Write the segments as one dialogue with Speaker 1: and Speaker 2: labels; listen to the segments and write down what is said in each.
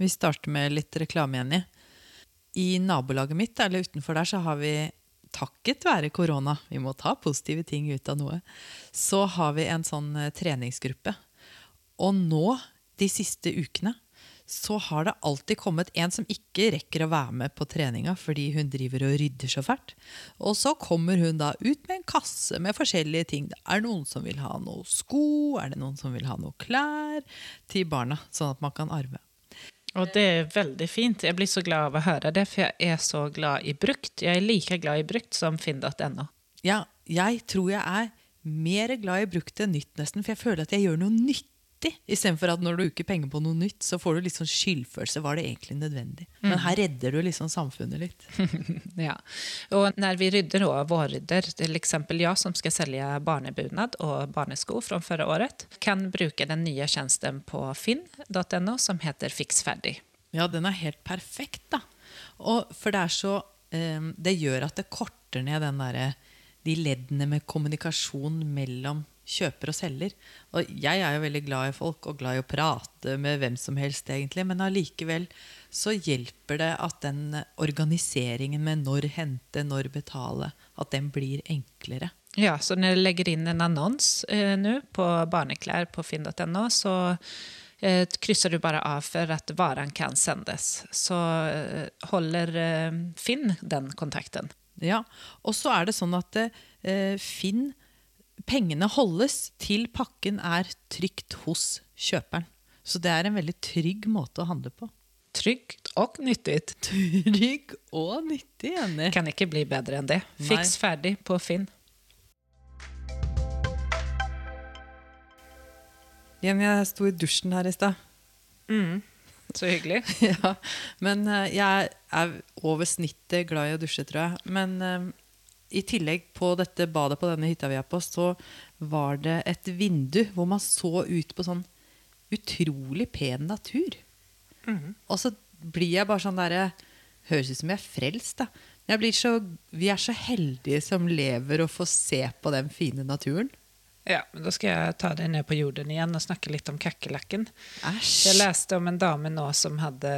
Speaker 1: Vi starter med litt reklame, Jenny. I nabolaget mitt, eller utenfor der, så har vi takket være korona, vi må ta positive ting ut av noe, så har vi en sånn eh, treningsgruppe. Og nå, de siste ukene, så har det alltid kommet en som ikke rekker å være med på treninga fordi hun driver og rydder så fælt. Og så kommer hun da ut med en kasse med forskjellige ting. Er det noen som vil ha noe sko? Er det noen som vil ha noe klær? Til barna, sånn at man kan arve.
Speaker 2: Og det er veldig fint. Jeg blir så glad av å høre det, for jeg er så glad i brukt. Jeg er like glad i brukt som finn.no.
Speaker 1: Ja, jeg tror jeg er mer glad i brukt enn nytt, nesten, for jeg føler at jeg gjør noe nyttig. Istedenfor at når du bruker penger på noe nytt, så får du litt sånn skyldfølelse. Var det egentlig nødvendig? Men her redder du liksom samfunnet litt.
Speaker 2: Ja. Og når vi rydder og vårrydder, eksempel jeg som skal selge barnebunad og barnesko fra forrige året, kan bruke den nye tjenesten på finn.no som heter Fiksferdig.
Speaker 1: Ja, den er helt perfekt, da. Og for det er så eh, Det gjør at det korter ned den derre de leddene med kommunikasjon mellom kjøper og selger. Og jeg er jo veldig glad i folk og glad i å prate med hvem som helst, egentlig. Men allikevel så hjelper det at den organiseringen med når hente, når betale, at den blir enklere.
Speaker 2: Ja, så når jeg legger inn en annons eh, nå på barneklær på finn.no, så eh, krysser du bare av for at varen kan sendes. Så eh, holder eh, Finn den kontakten.
Speaker 1: Ja, Og så er det sånn at eh, Finn Pengene holdes til pakken er trygt hos kjøperen. Så det er en veldig trygg måte å handle på.
Speaker 2: Trygt og nyttig.
Speaker 1: Trygg og nyttig, Jenny.
Speaker 2: Kan ikke bli bedre enn det. Fiks ferdig på Finn.
Speaker 1: Jenny, jeg sto i dusjen her i stad.
Speaker 2: Så hyggelig.
Speaker 1: ja, men eh, jeg er over snittet glad i å dusje, tror jeg. Men eh, i tillegg på dette badet på denne hytta vi er på, så var det et vindu hvor man så ut på sånn utrolig pen natur. Og så blir jeg bare sånn derre Høres ut som jeg er frelst, da. Jeg blir så, vi er så heldige som lever og får se på den fine naturen.
Speaker 2: Ja, men Da skal jeg ta deg ned på jorden igjen og snakke litt om kakerlakken. Jeg leste om en dame nå som hadde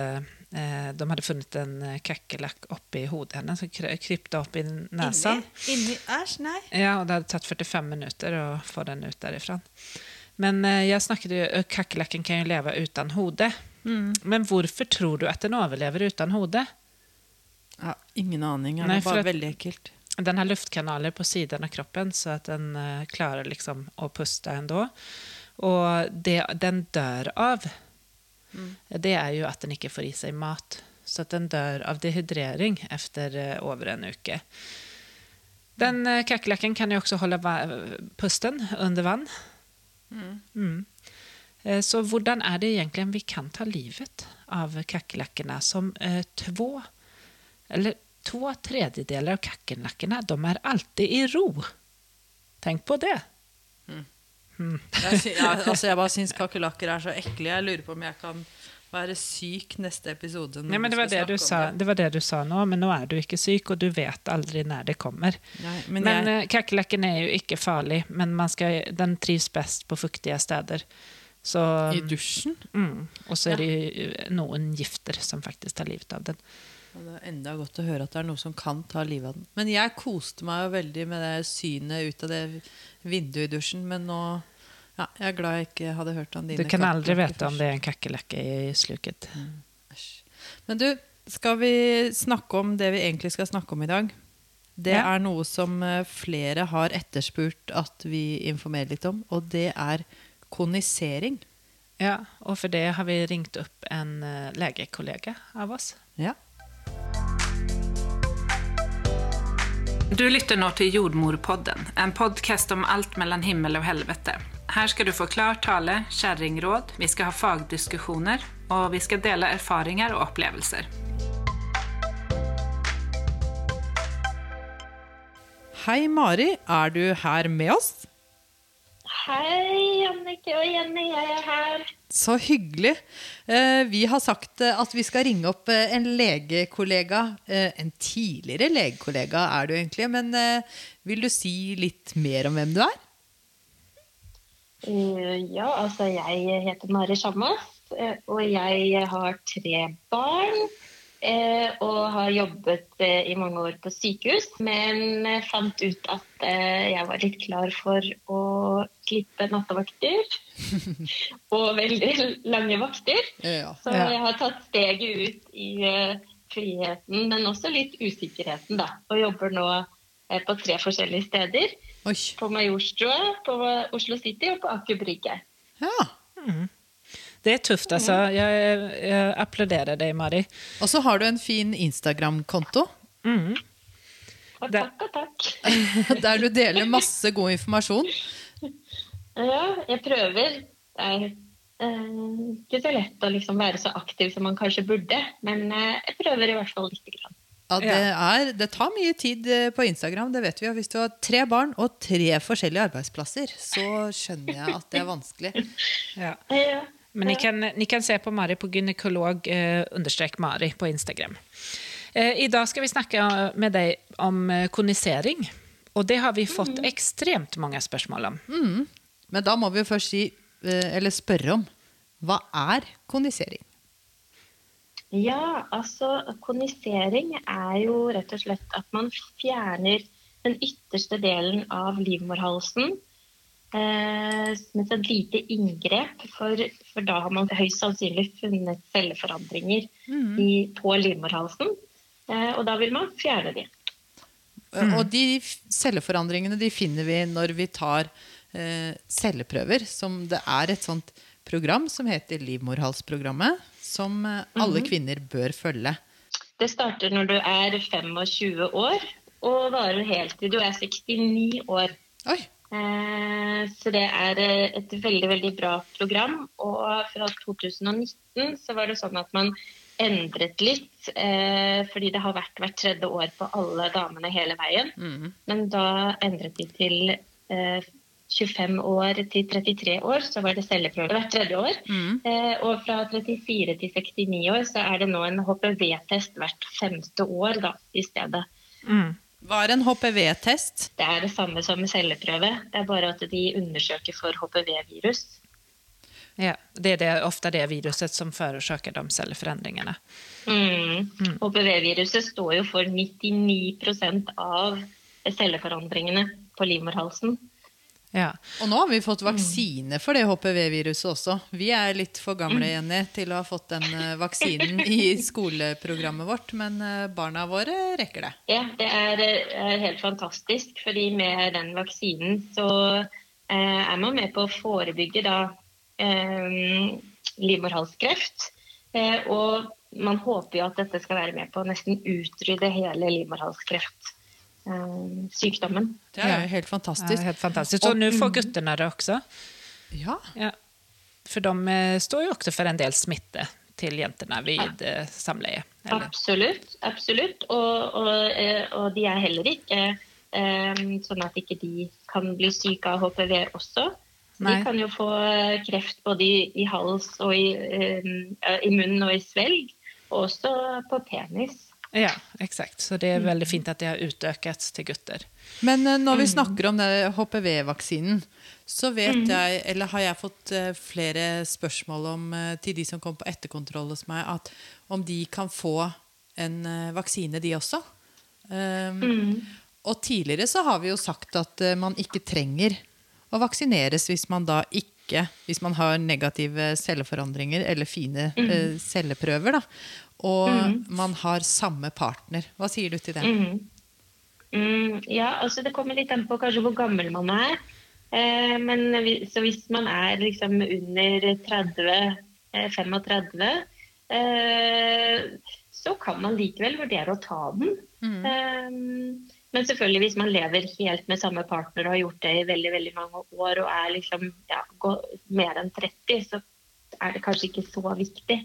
Speaker 2: De hadde funnet en eh, kakerlakk oppi hodet hennes, som krypte opp i nesen.
Speaker 1: Inni Æsj, nei.
Speaker 2: Ja, og det hadde tatt 45 minutter å få den ut derifra. Men eh, jeg snakket jo, eh, kakerlakken kan jo leve uten hode. Men hvorfor tror du at den overlever uten hode?
Speaker 1: Ja, ingen aning. Det
Speaker 2: var
Speaker 1: er bare veldig ekkelt.
Speaker 2: Den har luftkanaler på siden av kroppen så at den eh, klarer liksom å puste ändå. Og det den dør av, det er jo at den ikke får i seg mat. Så at den dør av dehydrering etter eh, over en uke. Den eh, kan jo også holde pusten under vann. Mm. Eh, Så hvordan er det egentlig vi kan ta livet av kakerlakkene som eh, två eller två tredjedelar av kackerlackorna, de är alltid i ro. Tenk på det.
Speaker 1: Jeg, sy ja, altså jeg bare syns kakerlakker er så ekle. Jeg lurer på om jeg kan være syk neste episode.
Speaker 2: Nei, men det, var det, du sa, det var det du sa nå, men nå er du ikke syk, og du vet aldri når det kommer.
Speaker 1: Nei, men
Speaker 2: Men,
Speaker 1: jeg,
Speaker 2: eh, kakerlakken er jo ikke farlig, men man skal, den trives best på fuktige steder. Så,
Speaker 1: I dusjen?
Speaker 2: mm, og så er det jo noen gifter som faktisk tar livet av den.
Speaker 1: Det er enda godt å høre at det er noe som kan ta livet av den. Men jeg koste meg jo veldig med det synet ut av det vinduet i dusjen. Men nå ja, jeg er glad jeg ikke hadde hørt om dine
Speaker 2: Du kan aldri vite om det er en kakerlakke i sluket.
Speaker 1: Mm. Men du, skal vi snakke om det vi egentlig skal snakke om i dag? Det
Speaker 2: Ja.
Speaker 1: er noe som eh, flere har etterspurt at vi informerer litt om, og det er konisering.
Speaker 2: Ja, og for det har vi ringt opp en eh, legekollega av oss.
Speaker 1: Ja.
Speaker 2: Du lytter nå til Jordmorpodden, en podkast om alt mellom himmel og helvete. Her skal du få klar tale, kjerringråd, vi skal ha fagdiskusjoner, og vi skal dele erfaringer og opplevelser.
Speaker 1: Hei, Mari. Er du her med oss?
Speaker 3: Hei, Annike og Jenny. Jeg er her.
Speaker 1: Så hyggelig. Eh, Vi har sagt eh, at vi skal ringe opp eh, en legekollega. En tidligere legekollega er du egentlig, men vil du si litt mer om hvem du er?
Speaker 3: Ja, altså jeg heter Mari Sjamme. eh, og jeg har tre barn. Eh, Og har jobbet eh, i mange år på sykehus, men eh, fant ut at eh, jeg var litt klar for å slippe nattevakter. Og veldig lange vakter.
Speaker 1: Ja.
Speaker 3: Så jeg har tatt steget ut i eh, friheten, men også litt usikkerheten, da. Og jobber nå eh, på tre forskjellige steder.
Speaker 1: Oi.
Speaker 3: På Majorstua, på Oslo City og på Aker Brygge.
Speaker 1: Ja.
Speaker 2: Det er tufft altså. Jeg, jeg applauderer deg, Mari.
Speaker 1: Og så har du en fin Instagram-konto
Speaker 2: Mm.
Speaker 3: Takk og takk.
Speaker 1: der du deler masse god informasjon.
Speaker 3: Ja, jeg prøver. Det er eh, ikke så lett å liksom være så aktiv som man kanskje burde, men eh, jeg prøver i hvert fall lite grann.
Speaker 1: Ja, det, er, det tar mye tid eh, på Instagram, det vet vi. Og hvis du har tre barn og tre forskjellige arbeidsplasser, så skjønner jeg at det er vanskelig.
Speaker 2: Ja. Men ni kan, ni kan se på Mari på gynekolog eh, understrek Mari på Instagram. I dag skal vi snakke med deg om eh, konisering. Og det har vi fått ekstremt mange spørsmål om.
Speaker 1: Men da må vi jo først si, eh, eller spørre om, hva er konisering?
Speaker 3: Ja, altså konisering er jo rett og slett at man fjerner den ytterste delen av livmorhalsen eh, som et lite inngrep, for, for da har man høyst sannsynlig funnet celleforandringer i, på livmorhalsen, eh, og da vil man fjerne de.
Speaker 1: Mm. Og de celleforandringene de finner vi når vi tar eh, celleprøver. Som det er et sånt program som heter Livmorhalsprogrammet, som eh, alle kvinner bør følge.
Speaker 3: Det starter når du er 25 år og varer helt til du er 69 år.
Speaker 1: Oi!
Speaker 3: Eh, Så det er eh, et veldig, veldig bra program. Og fra 2019 så var det sånn at man endret litt, eh, fordi det har vært hvert tredje år på alle damene hele veien. Men da endret de til eh, 25 år til 33 år, så var det celleprøve hvert tredje år. Mm. og fra 34 til 69 år så er det nå en HPV-test hvert femte år da, i stedet.
Speaker 2: Mm.
Speaker 1: Hva er en HPV-test?
Speaker 3: Det er det samme som med celleprøve, det er bare at de undersøker for HPV-virus.
Speaker 2: Ja, det er det, ofte det viruset som forårsaker de celleforandringene.
Speaker 3: Mm. HPV-viruset står jo for 99% av celleforandringene på livmorhalsen.
Speaker 2: Ja.
Speaker 1: Og nå har vi fått vaksine for det HPV-viruset også. Vi er litt for gamle Jenny, til å ha fått den eh, vaksinen i skoleprogrammet vårt, men eh, barna våre rekker det.
Speaker 3: Ja, det er, er helt fantastisk, fordi med den vaksinen så eh, er man med på å forebygge da eh, livmorhalskreft. Eh, og man håper jo at dette skal være med på å nesten utrydde hele livmorhalskreftsykdommen.
Speaker 1: Det er jo helt
Speaker 2: Ja,
Speaker 1: fantastisk.
Speaker 2: helt fantastiskt. Och nu får guttene det også.
Speaker 1: Ja,
Speaker 2: Ja. For de eh, står jo også for en del smitte til jentene vid ja. samleie. Eller?
Speaker 3: Absolutt. absolutt. Og, og, eh, og de er heller ikke eh, sånn at ikke de kan bli syke av HPV også.
Speaker 2: Nei.
Speaker 3: De kan jo få eh, kreft både i, i hals og i, eh, i munnen og i svelg, og også på penis.
Speaker 2: Ja, exakt. Så det er veldig fint at det har utökats til gutter.
Speaker 1: Men eh, når vi snakker om HPV-vaksinen, så vet jeg, eller har jeg fått eh, flere spørsmål om, eh, til de som kom på etterkontroll hos meg, at om de kan få en vaksine, de også. Um, Og tidligere så har vi jo sagt at man ikke trenger å vaksineres hvis man da ikke hvis man har negative celleforandringer eller fine eh, celleprøver. Da, og man har samme partner. Hva sier du til det?
Speaker 3: Mm, ja, altså det kommer litt an på kanskje hvor gammel man er. Eh, men vi- så hvis man er liksom under 30, eh, 35, eh, så kan man likevel vurdere å ta den. Eh, men selvfølgelig hvis man lever helt med samme partner og har gjort det i veldig veldig mange år og er liksom ja, mer enn 30, så er det kanskje ikke så viktig.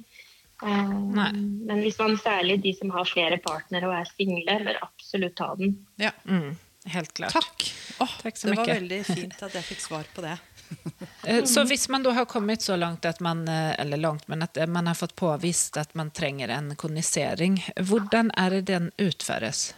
Speaker 3: Eh,
Speaker 2: Nei.
Speaker 3: men hvis man særlig de som har flere partnere og er single, bør absolutt ta den.
Speaker 1: Ja.
Speaker 2: Mm, helt klart.
Speaker 1: Takk. Oh,
Speaker 2: Takk så
Speaker 1: det var veldig fint at jeg fikk svar på det.
Speaker 2: Eh, Så hvis man da har kommet så langt at man, eh, eller langt, men att eh, man har fått påvist at man trenger en konisering, hvordan er det den utføres?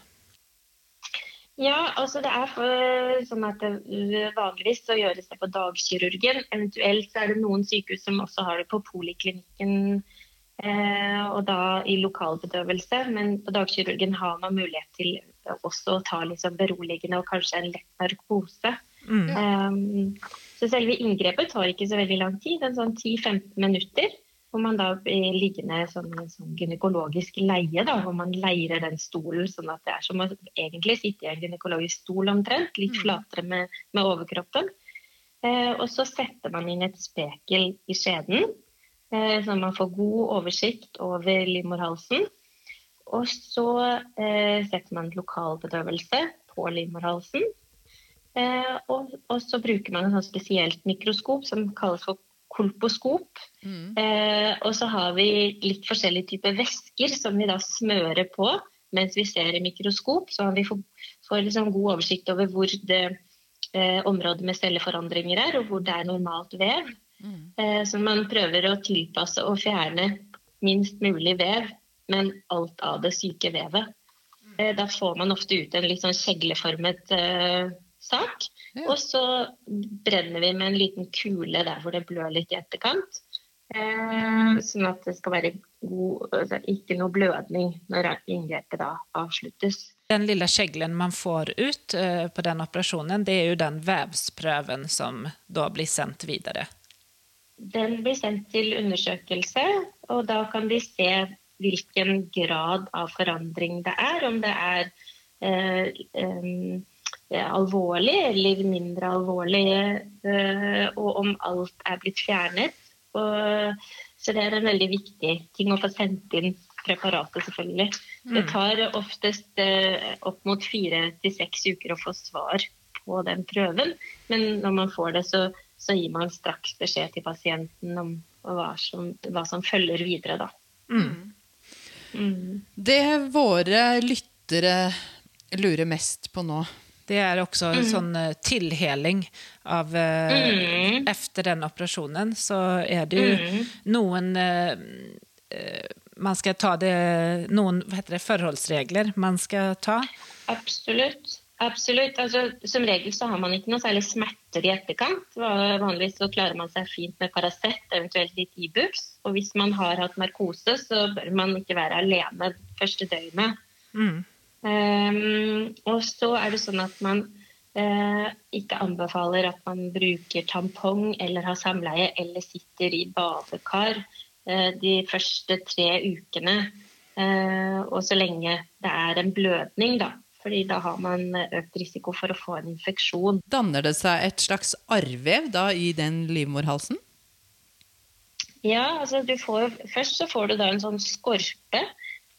Speaker 3: Ja, altså det er for, sånn at det, vanligvis så gjøres det på dagkirurgen. Eventuelt så er det noen sykehus som også har det på poliklinikken eh, og da i lokalbedøvelse. Men på dagkirurgen har man mulighet til også å ta liksom beroligende og kanskje en lett narkose.
Speaker 2: Mm.
Speaker 3: Um, så selve inngrepet tar ikke så veldig lang tid, en sånn 10-15 minutter. Hvor man da blir liggende som en sånn gynekologisk leie, da, hvor man leirer den stolen sånn at det er som å egentlig sitte i en gynekologisk stol omtrent, litt
Speaker 1: Mm.
Speaker 3: flatere med, med overkroppen. Eh, og så setter man inn et spekel i skjeden, eh, så man får god oversikt over livmorhalsen. Og så eh, setter man lokalbedøvelse på livmorhalsen. Eh, og, og så bruker man en sånn spesielt mikroskop som kalles for kolposkop.
Speaker 1: Mm.
Speaker 3: Eh, og så har vi litt forskjellige typer væsker som vi da smører på mens vi ser i mikroskop, så vi får, får liksom god oversikt over hvor det eh, området med celleforandringer er, og hvor det er normalt vev.
Speaker 1: Mm.
Speaker 3: Eh, så man prøver å tilpasse og fjerne minst mulig vev, men alt av det syke vevet. Eh, da får man ofte ut en litt sånn kjegleformet eh, sak.
Speaker 1: Ja.
Speaker 3: Og så brenner vi med en liten kule der hvor det blør litt i etterkant. Sånn at det skal være god, altså ikke noe blødning når inngrepet da avsluttes.
Speaker 2: Den lille kjeglen man får ut på den operasjonen, det er jo den vevsprøven som da blir sendt videre.
Speaker 3: Den blir sendt til undersøkelse, og da kan de se hvilken grad av forandring det er. Om det er eh, eh, alvorlig eller mindre alvorlig, eh, og om alt er blitt fjernet. Og, så det er en veldig viktig ting å få sendt inn preparatet, selvfølgelig. Det tar oftest eh, opp mot fire til seks uker å få svar på den prøven, men når man får det, så så gir man straks beskjed til pasienten om hva som, hva som følger videre. Da.
Speaker 2: Mm.
Speaker 3: Mm.
Speaker 1: Det våre lyttere lurer mest på nå
Speaker 2: Det er også en sånn eh, tilheling av eh,
Speaker 3: Mm.
Speaker 2: Efter den operasjonen så er det jo
Speaker 3: Mm.
Speaker 2: noen eh, eh, Man skal ta det Noen hva heter det, forholdsregler man skal ta.
Speaker 3: Absolutt. Absolutt. Altså, som regel så har man ikke noe særlig smerter i etterkant. Vanligvis så klarer man seg fint med Paracet, eventuelt litt Ibux. Og hvis man har hatt narkose, så bør man ikke være alene første døgnet.
Speaker 2: Mm.
Speaker 3: Um, og så er det sånn at man uh, ikke anbefaler at man bruker tampong eller har samleie eller sitter i badekar uh, de første tre ukene. Uh, og så lenge det er en blødning, da. Fordi da har man økt risiko for å få en infeksjon.
Speaker 1: Danner det seg et slags arrvev da i den livmorhalsen?
Speaker 3: Ja, altså du får, Først så får du da en sånn skorpe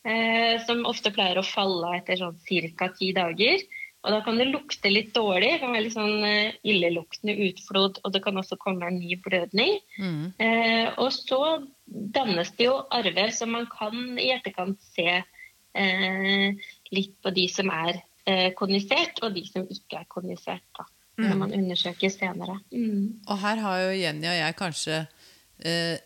Speaker 3: eh, som ofte pleier å falle etter sånn ca. ti dager. Og da kan det lukte litt dårlig. Det kan være litt sånn eh, illeluktende utflod, og det kan også komme en ny blødning.
Speaker 1: Mm.
Speaker 3: Eh, og så dannes det jo arver som man kan i etterkant se litt på de som er eh, kognisert, og de som ikke er kognisert. Da, når man undersøker senere. Mm.
Speaker 1: Og her har jo Jenny og jeg kanskje eh,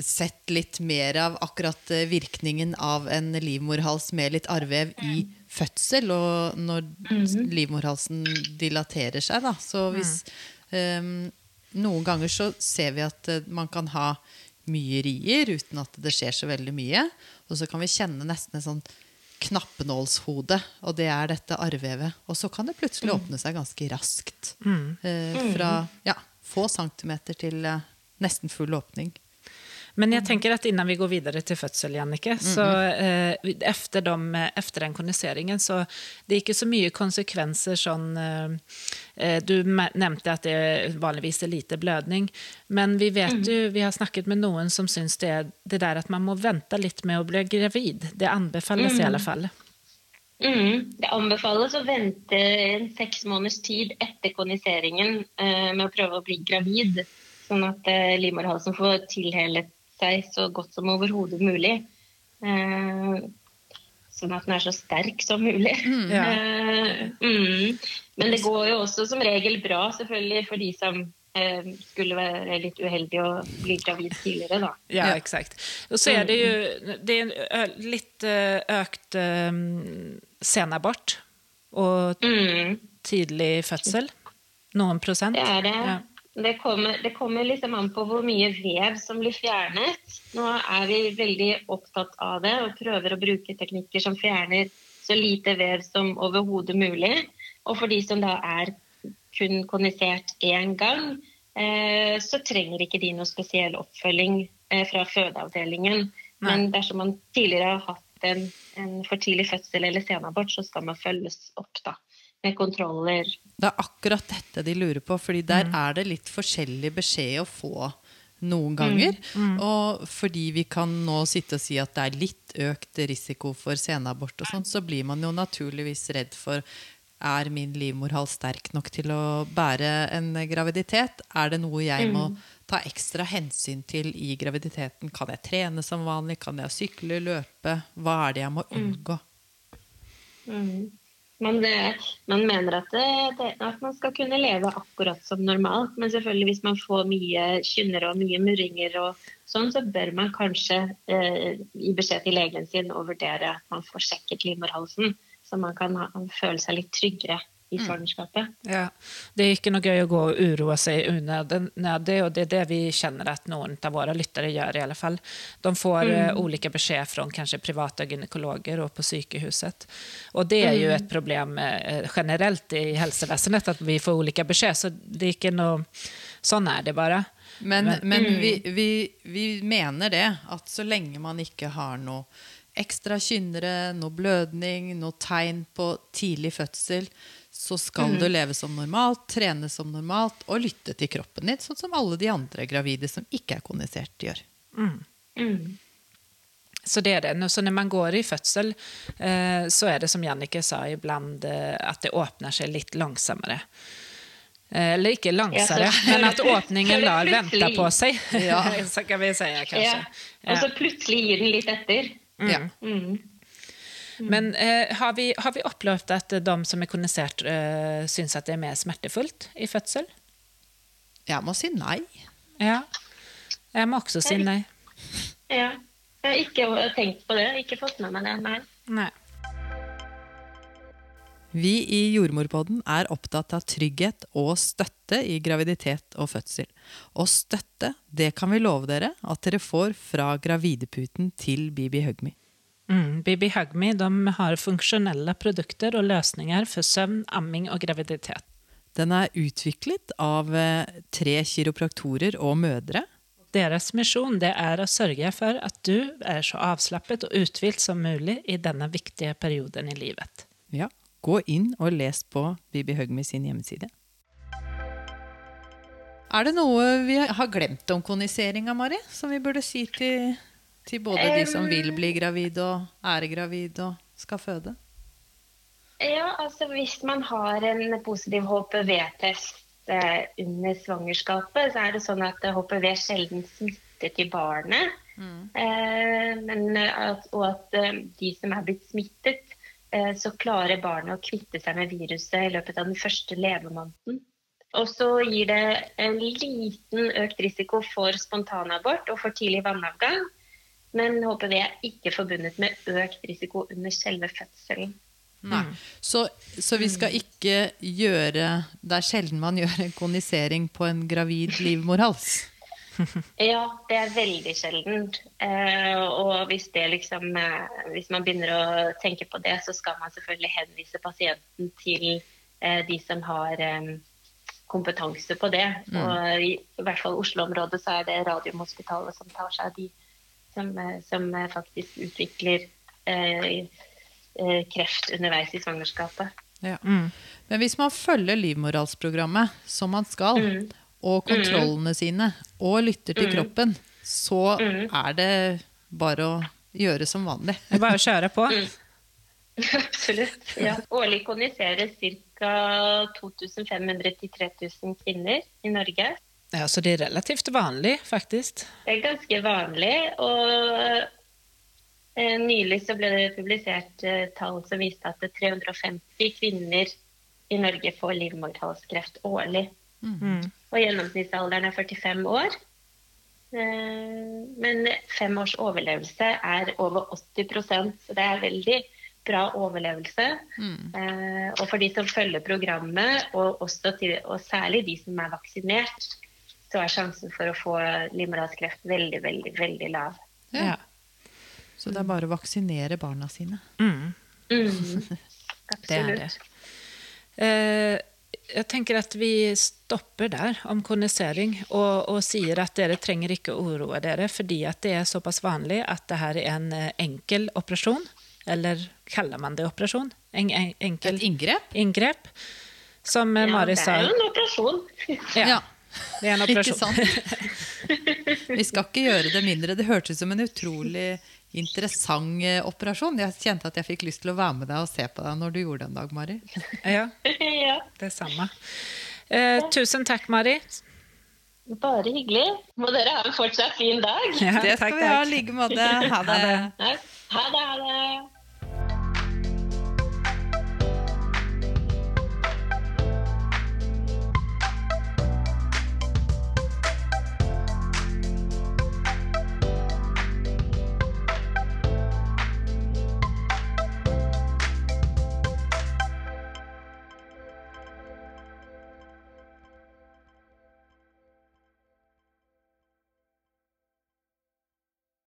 Speaker 1: sett litt mer av akkurat eh, virkningen av en livmorhals med litt arrvev i fødsel, og når livmorhalsen dilaterer seg, da. Så hvis eh, Noen ganger så ser vi at eh, man kan ha mye rier uten at det skjer så veldig mye. Og så kan vi kjenne nesten en sånn knappenålshode, og det er dette arrvevet. Og så kan det plutselig åpne seg ganske raskt. Eh, fra ja, få centimeter til eh, nesten full åpning.
Speaker 2: Men jeg tenker at innan vi går videre til fødsel, Jannike, så eh, efter, de, efter den kondiseringen så det er ikke så mye konsekvenser sånn eh, eh, Du nevnte at det vanligvis er lite blødning, men vi vet jo, vi har snakket med noen som syns det er det der at man må vente litt med å bli gravid. Det anbefales i alle fall.
Speaker 3: Mm, det anbefales å vente en seks måneders tid etter kondiseringen eh, med å prøve å bli gravid, sånn at eh, livmorhalsen får tilhelet seg så godt som overhodet mulig. Eh, sånn at den er så sterk som mulig.
Speaker 2: Ja.
Speaker 3: Eh, mm. Men det går jo også som regel bra, selvfølgelig, for de som eh, skulle være litt uheldige og bli gravid tidligere, da.
Speaker 2: Ja,
Speaker 1: eksakt.
Speaker 2: exakt. Og så er det jo det er en litt økt senabort. og
Speaker 3: Mm.
Speaker 2: tidlig fødsel? Noen prosent?
Speaker 3: Det er det.
Speaker 2: Ja.
Speaker 3: Det kommer, det kommer liksom an på hvor mye vev som blir fjernet. Nå er vi veldig opptatt av det og prøver å bruke teknikker som fjerner så lite vev som overhodet mulig. Og for de som da er kun kondisert én gang, eh, så trenger ikke de noe spesiell oppfølging eh, fra fødeavdelingen. Men dersom man tidligere har hatt en, en for tidlig fødsel eller senabort, så skal man følges opp da, kontroller.
Speaker 1: Det er akkurat dette de lurer på, fordi der er det litt forskjellig beskjed å få noen ganger. Og fordi vi kan nå sitte og si at det er litt økt risiko for senabort, og sånt, så blir man jo naturligvis redd for er min livmorhals sterk nok til å bære en graviditet? Er det noe jeg må ta ekstra hensyn til i graviditeten? Kan jeg trene som vanlig? Kan jeg sykle, løpe? Hva er det jeg må unngå?
Speaker 3: Mm. Man, det, man mener at, det, det, at man skal kunne leve akkurat som normalt. Men selvfølgelig hvis man får mye kynnere og mye murringer, og sånn, så bør man kanskje eh, gi beskjed til legen sin og vurdere at man får sjekket livmorhalsen. Så man kan ha, føle seg litt tryggere i svangerskapet.
Speaker 2: Ja. Det er ikke noe gøy å gå og uroe seg unødig, og det er det vi kjenner at noen av våre lyttere gjør. i alle fall. De får eh, ulike beskjed fra kanskje private gynekologer og på sykehuset. Og det er jo et problem eh, generelt i helsevesenet at vi får ulike beskjed. Så det er ikke noe Sånn er det bare.
Speaker 1: Men, men vi, vi, vi mener det, at så lenge man ikke har noe ekstra kynnere, noe blødning, noe tegn på tidlig fødsel, så skal du leve som normalt, trene som normalt og lytte til kroppen din, sånn som alle de andre gravide som ikke er kondisert, gjør.
Speaker 3: Mm.
Speaker 2: Så det er det. Så når man går i fødsel, eh, så er det som Jannike sa, iblant eh, at det åpner seg litt langsommere. Eh, Eller ikke langsommere,
Speaker 3: Ja,
Speaker 2: men at åpningen lar vente på seg.
Speaker 1: Ja.
Speaker 2: så kan vi si, kanskje.
Speaker 3: Ja. Og så plutselig gir den litt etter.
Speaker 1: Ja.
Speaker 3: Mm.
Speaker 2: Men eh, har, vi, har vi opplevd at de som er kondisert, eh, syns at det er mer smertefullt i fødsel?
Speaker 1: Jeg må si nei.
Speaker 2: Ja. Jeg må også si nei.
Speaker 3: Ja. Jeg har ikke tenkt på det. Ikke fått med meg det. Nei.
Speaker 2: nei.
Speaker 1: Vi i Jordmorpodden er opptatt av trygghet og støtte i graviditet og fødsel. Og støtte, det kan vi love dere at dere får fra gravideputen til Bibi Hugme.
Speaker 2: Mm, Bibi Hugme de har funksjonelle produkter og løsninger for søvn, amming og graviditet.
Speaker 1: Den er utviklet av eh, tre kiropraktorer og mødre.
Speaker 2: Deres misjon det er å sørge for at du er så avslappet og uthvilt som mulig i denne viktige perioden i livet.
Speaker 1: Ja, gå inn og les på Bibi Hugme sin hjemmeside. Er det noe vi har glemt om koniseringa, Mari? Som vi burde si til, til både de som vil bli gravid og er gravid og skal føde?
Speaker 3: Ja, altså hvis man har en positiv HPV-test eh, under svangerskapet, så er det sånn at eh, HPV sjelden smitter til barnet. Eh, men, eh, at, og at eh, de som er blitt smittet, eh, så klarer barnet å kvitte seg med viruset i løpet av den første levemåneden. Og så gir det en liten økt risiko for spontanabort og for tidlig vannavgang. Men HPV er ikke forbundet med økt risiko under selve fødselen.
Speaker 1: Mm. Så, så vi skal ikke gjøre Det er sjelden man gjør en konisering på en gravid livmorhals.
Speaker 3: Ja, det er veldig sjeldent. Eh, og hvis, det liksom, eh, hvis man begynner å tenke på det, så skal man selvfølgelig henvise pasienten til eh, de som har eh, kompetanse på det. Og i, i hvert fall Oslo-området så er det Radiumhospitalet som tar seg av de som, eh, som eh, faktisk utvikler eh, eh, kreft underveis i svangerskapet.
Speaker 1: Ja.
Speaker 2: Mm.
Speaker 1: Men hvis man følger livmorhalsprogrammet som man skal, og kontrollene sine, og lytter til kroppen, så er det bare å gjøre som vanlig.
Speaker 2: Bare å kjøre på.
Speaker 3: Absolutt. Ja. Årlig koniseres ca. 2500-3000 kvinner i Norge.
Speaker 2: Ja, så det er relativt vanlig, faktisk.
Speaker 3: Det er ganske vanlig. Og eh, nylig så ble det publisert eh, tall som viste at 350 kvinner i Norge får livmorhalskreft årlig.
Speaker 2: Mm.
Speaker 3: Og gjennomsnittsalderen er 45 år. Eh, Men fem års overlevelse er over 80% så det er veldig bra overlevelse. Mm. og for de som følger programmet, og, også til, og særlig de som er vaksinert, så er sjansen for å få livmorhalskreft veldig, veldig, veldig lav.
Speaker 1: Ja.
Speaker 2: Ja.
Speaker 1: Så det er bare å vaksinere barna sine.
Speaker 2: Mm,
Speaker 3: Mm,
Speaker 2: det er det. Eh, jeg tenker at vi stopper der om kondensering og, og sier at dere trenger ikke å uroe dere fordi at det er såpass vanlig at det her er en eh, enkel operasjon. Eller kaller man det operasjon? En, en, enkel
Speaker 1: Et inngrep?
Speaker 2: inngrep. Som eh,
Speaker 3: Ja,
Speaker 2: Mari
Speaker 3: det er jo en operasjon.
Speaker 2: Ja, det er en
Speaker 1: Ikke
Speaker 2: operasjon.
Speaker 1: sant? Vi skal ikke gjøre det mindre. Det hørtes ut som en utrolig interessant eh, operasjon. Jeg kjente at jeg fikk lyst til å være med deg og se på deg når du gjorde det en dag, Mari.
Speaker 2: Ja,
Speaker 3: ja,
Speaker 2: det samme. Eh, tusen takk, Mari.
Speaker 3: bare hyggelig. Må dere ha en fortsatt fin dag.
Speaker 2: Ja,
Speaker 1: Det skal
Speaker 2: takk,
Speaker 1: vi ha i like måte. Ha det.
Speaker 3: Ha det. Ha det.